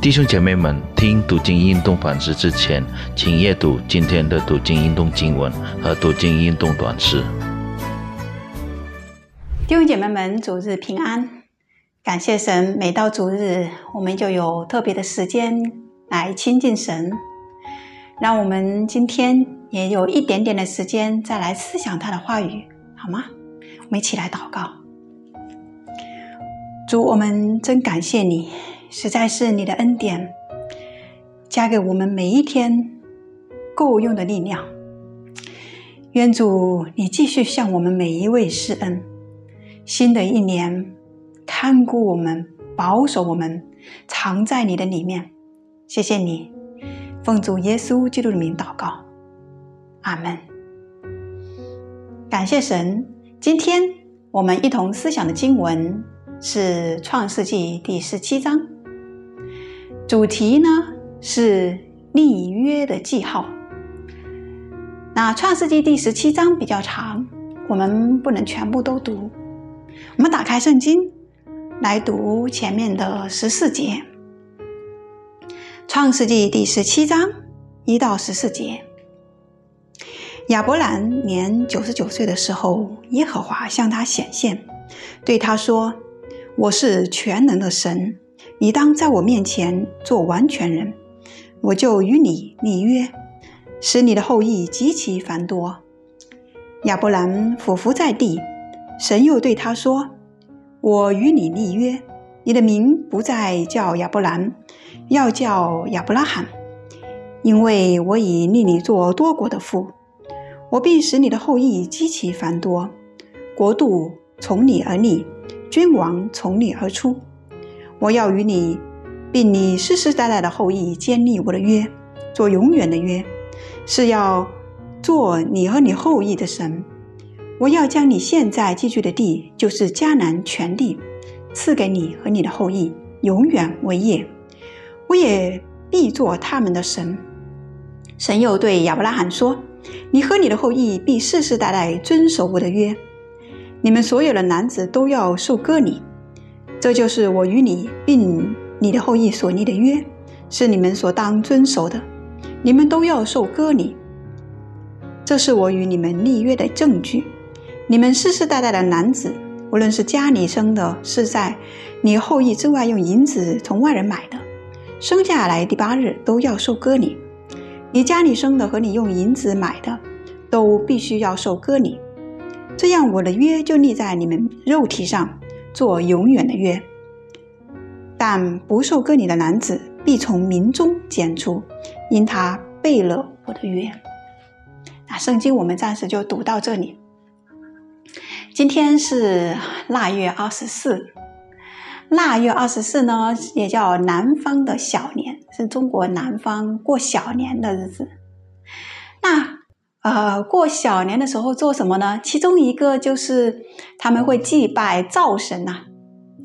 弟兄姐妹们，听读经运动反思之前，请阅读今天的读经运动经文和读经运动短诗。弟兄姐妹们，主日平安！感谢神，每到主日，我们就有特别的时间来亲近神。让我们今天也有一点点的时间，再来思想他的话语，好吗？我们一起来祷告。主，我们真感谢你。实在是你的恩典，加给我们每一天够用的力量。愿主你继续向我们每一位施恩。新的一年，看顾我们，保守我们，藏在你的里面。谢谢你，奉主耶稣基督的名祷告，阿门。感谢神，今天我们一同思想的经文是创世纪第十七章。主题呢是立约的记号。那创世纪第十七章比较长，我们不能全部都读。我们打开圣经来读前面的十四节。创世纪第十七章一到十四节。亚伯兰年九十九岁的时候，耶和华向他显现，对他说：“我是全能的神。”你当在我面前做完全人，我就与你立约，使你的后裔极其繁多。亚伯兰俯伏在地，神又对他说：“我与你立约，你的名不再叫亚伯兰，要叫亚伯拉罕，因为我已立你做多国的父。我必使你的后裔极其繁多，国度从你而立，君王从你而出。”我要与你，并你世世代代的后裔建立我的约，做永远的约，是要做你和你后裔的神。我要将你现在寄居的地，就是迦南全地，赐给你和你的后裔，永远为业。我也必做他们的神。神又对亚伯拉罕说：“你和你的后裔必世世代代遵守我的约，你们所有的男子都要受割礼。”这就是我与你并你的后裔所立的约，是你们所当遵守的。你们都要受割礼。这是我与你们立约的证据。你们世世代代的男子，无论是家里生的，是在你后裔之外用银子从外人买的，生下来第八日都要受割礼。你家里生的和你用银子买的，都必须要受割礼。这样我的约就立在你们肉体上。做永远的约，但不受割礼的男子必从民中剪除，因他背了我的约。那圣经我们暂时就读到这里。今天是腊月二十四，腊月二十四呢，也叫南方的小年，是中国南方过小年的日子。那呃，过小年的时候做什么呢？其中一个就是他们会祭拜灶神呐。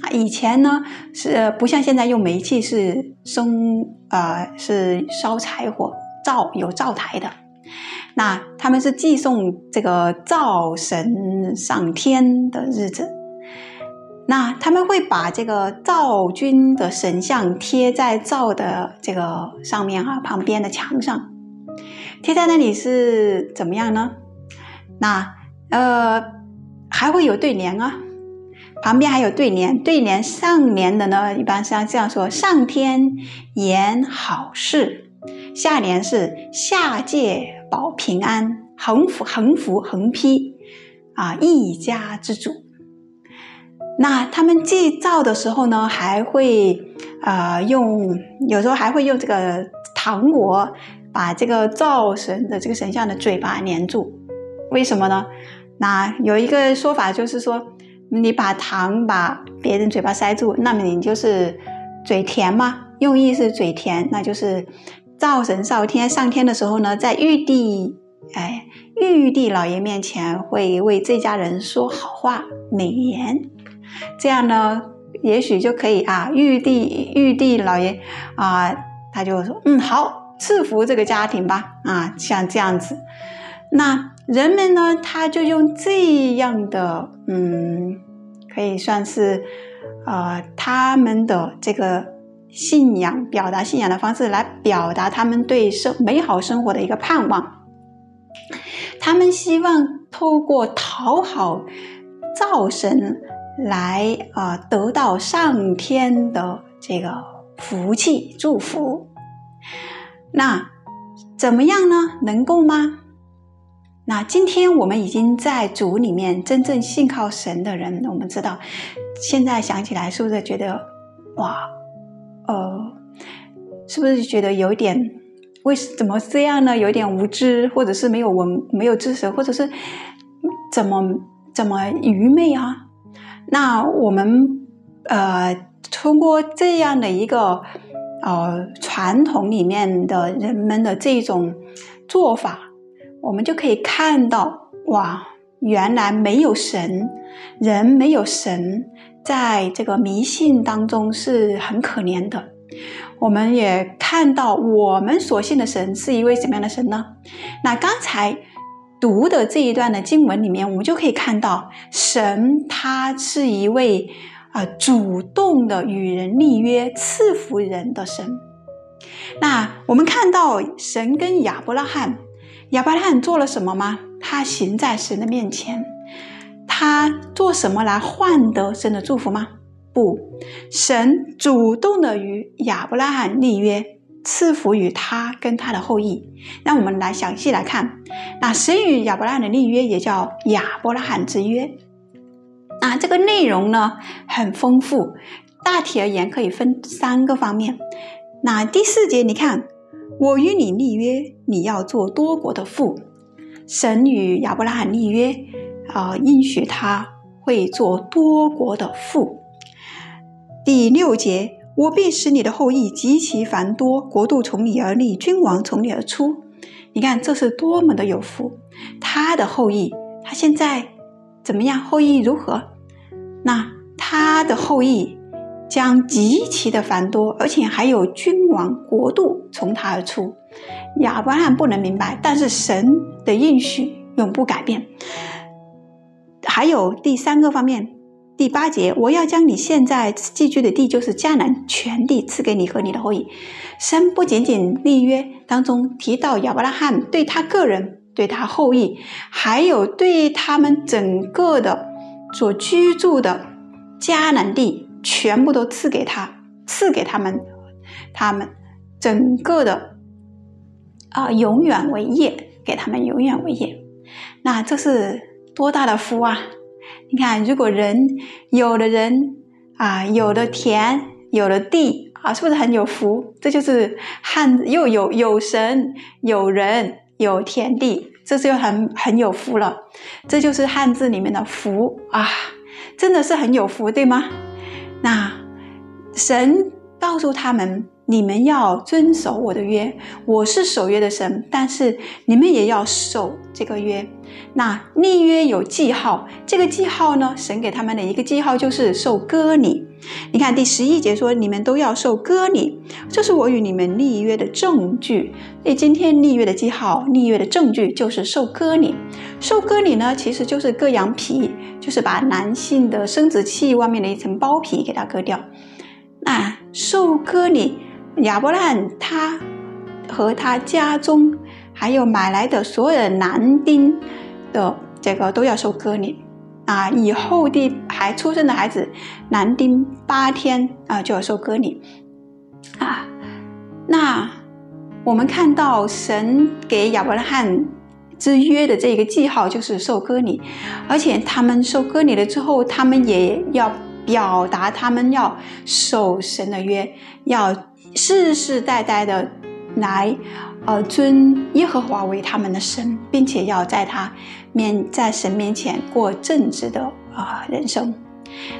啊，以前呢是不像现在用煤气，是生呃是烧柴火灶有灶台的。那他们是祭送这个灶神上天的日子。那他们会把这个灶君的神像贴在灶的这个上面啊，旁边的墙上。贴在那里是怎么样呢？那呃还会有对联啊，旁边还有对联，对联上联的呢一般像这样说：上天言好事，下联是下界保平安，横幅横幅横批啊一家之主。那他们祭灶的时候呢，还会啊用有时候还会用这个糖果。把这个灶神的这个神像的嘴巴粘住，为什么呢？那有一个说法就是说，你把糖把别人嘴巴塞住，那么你就是嘴甜嘛，用意是嘴甜，那就是灶神上天上天的时候呢，在玉帝哎玉帝老爷面前会为这家人说好话美言，这样呢，也许就可以啊，玉帝玉帝老爷啊，他就说嗯好。赐福这个家庭吧，啊，像这样子，那人们呢，他就用这样的，嗯，可以算是，呃，他们的这个信仰表达信仰的方式来表达他们对生美好生活的一个盼望。他们希望透过讨好灶神来啊得到上天的这个福气祝福。那怎么样呢？能够吗？那今天我们已经在主里面真正信靠神的人，我们知道，现在想起来是不是觉得哇，呃，是不是觉得有点为怎么这样呢？有点无知，或者是没有文、没有知识，或者是怎么怎么愚昧啊？那我们呃，通过这样的一个呃传统里面的人们的这种做法。我们就可以看到，哇，原来没有神，人没有神，在这个迷信当中是很可怜的。我们也看到，我们所信的神是一位什么样的神呢？那刚才读的这一段的经文里面，我们就可以看到，神他是一位啊主动的与人立约、赐福人的神。那我们看到神跟亚伯拉罕。亚伯拉罕做了什么吗？他行在神的面前，他做什么来换得神的祝福吗？不，神主动的与亚伯拉罕立约，赐福于他跟他的后裔。那我们来详细来看，那神与亚伯拉罕的立约也叫亚伯拉罕之约。那这个内容呢很丰富，大体而言可以分三个方面。那第四节你看。我与你立约，你要做多国的父。神与亚伯拉罕立约，啊，应许他会做多国的父。第六节，我必使你的后裔极其繁多，国度从你而立，君王从你而出。你看，这是多么的有福！他的后裔，他现在怎么样？后裔如何？那他的后裔。将极其的繁多，而且还有君王国度从他而出。亚伯拉罕不能明白，但是神的应许永不改变。还有第三个方面，第八节，我要将你现在寄居的地，就是迦南全地赐给你和你的后裔。神不仅仅立约当中提到亚伯拉罕对他个人、对他后裔，还有对他们整个的所居住的迦南地。全部都赐给他，赐给他们，他们整个的啊，永远为业，给他们永远为业。那这是多大的福啊！你看，如果人有的人啊，有的田，有的地啊，是不是很有福？这就是汉又有有神，有人，有田地，这就很很有福了。这就是汉字里面的福啊，真的是很有福，对吗？那神告诉他们：“你们要遵守我的约，我是守约的神，但是你们也要守这个约。那立约有记号，这个记号呢，神给他们的一个记号就是受割礼。你看第十一节说：你们都要受割礼，这是我与你们立约的证据。所以今天立约的记号，立约的证据就是受割礼。受割礼呢，其实就是割羊皮。”就是把男性的生殖器外面的一层包皮给它割掉。那受割礼，亚伯拉罕他和他家中还有买来的所有的男丁的这个都要受割礼啊。以后的还出生的孩子，男丁八天啊就要受割礼啊。那我们看到神给亚伯拉罕。之约的这个记号就是受割礼，而且他们受割礼了之后，他们也要表达他们要守神的约，要世世代代的来呃尊耶和华为他们的神，并且要在他面在神面前过正直的啊人生。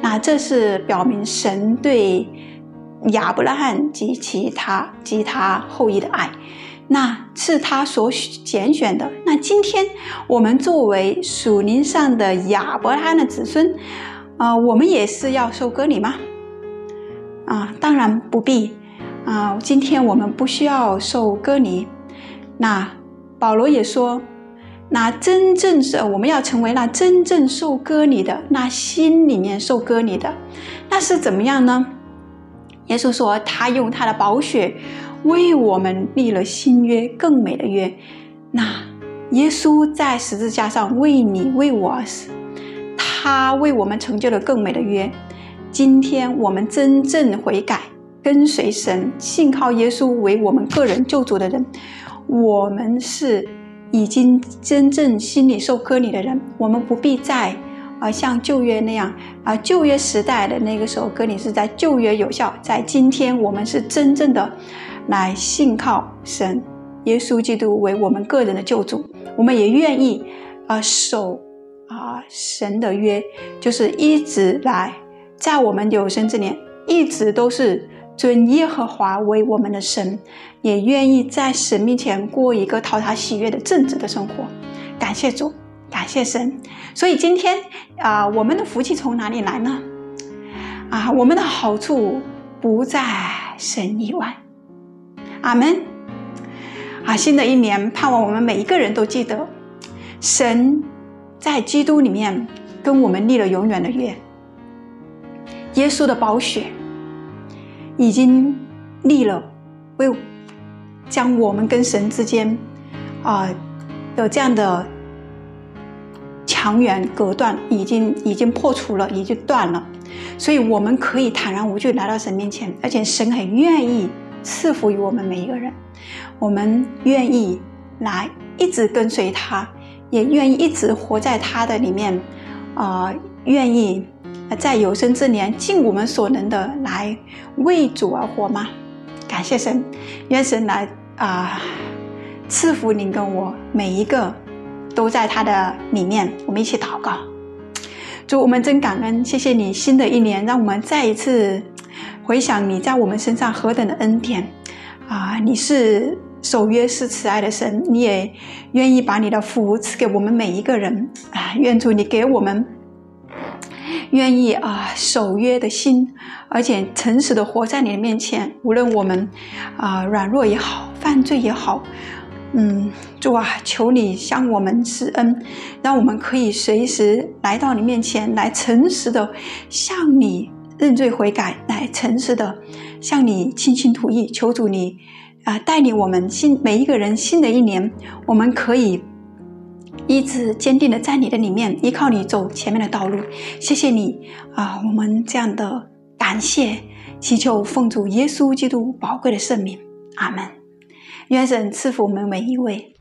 那这是表明神对亚伯拉罕及其他及他后裔的爱。那是他所拣选的。那今天我们作为属灵上的亚伯拉罕的子孙，啊，我们也是要受割礼吗？啊，当然不必。啊，今天我们不需要受割礼。那保罗也说，那真正是我们要成为那真正受割礼的，那心里面受割礼的，那是怎么样呢？耶稣说，他用他的宝血为我们立了新约，更美的约。那耶稣在十字架上为你为我而死，他为我们成就了更美的约。今天我们真正悔改、跟随神、信靠耶稣为我们个人救主的人，我们是已经真正心里受割礼的人。我们不必再。啊，像旧约那样啊，旧约时代的那个时候，割礼是在旧约有效，在今天我们是真正的来信靠神，耶稣基督为我们个人的救主，我们也愿意啊守啊神的约，就是一直来在我们有生之年，一直都是尊耶和华为我们的神，也愿意在神面前过一个讨他喜悦的正直的生活，感谢主。感谢神，所以今天啊，我们的福气从哪里来呢？啊，我们的好处不在神以外。阿门。啊，新的一年，盼望我们每一个人都记得，神在基督里面跟我们立了永远的约。耶稣的宝血已经立了，为将我们跟神之间啊的这样的。墙垣隔断已经已经破除了，已经断了，所以我们可以坦然无惧来到神面前，而且神很愿意赐福于我们每一个人。我们愿意来一直跟随他，也愿意一直活在他的里面，啊，愿意在有生之年尽我们所能的来为主而活吗？感谢神，愿神来啊赐福您跟我每一个。都在他的里面，我们一起祷告。主，我们真感恩，谢谢你新的一年，让我们再一次回想你在我们身上何等的恩典啊！你是守约是慈爱的神，你也愿意把你的福赐给我们每一个人啊！愿主你给我们愿意啊守约的心，而且诚实的活在你的面前，无论我们啊软弱也好，犯罪也好。嗯，主啊，求你向我们施恩，让我们可以随时来到你面前，来诚实的向你认罪悔改，来诚实的向你倾心吐意。求主你啊，带领我们新每一个人新的一年，我们可以一直坚定的在你的里面，依靠你走前面的道路。谢谢你啊，我们这样的感谢，祈求奉主耶稣基督宝贵的圣名，阿门。愿神赐福我们每一位。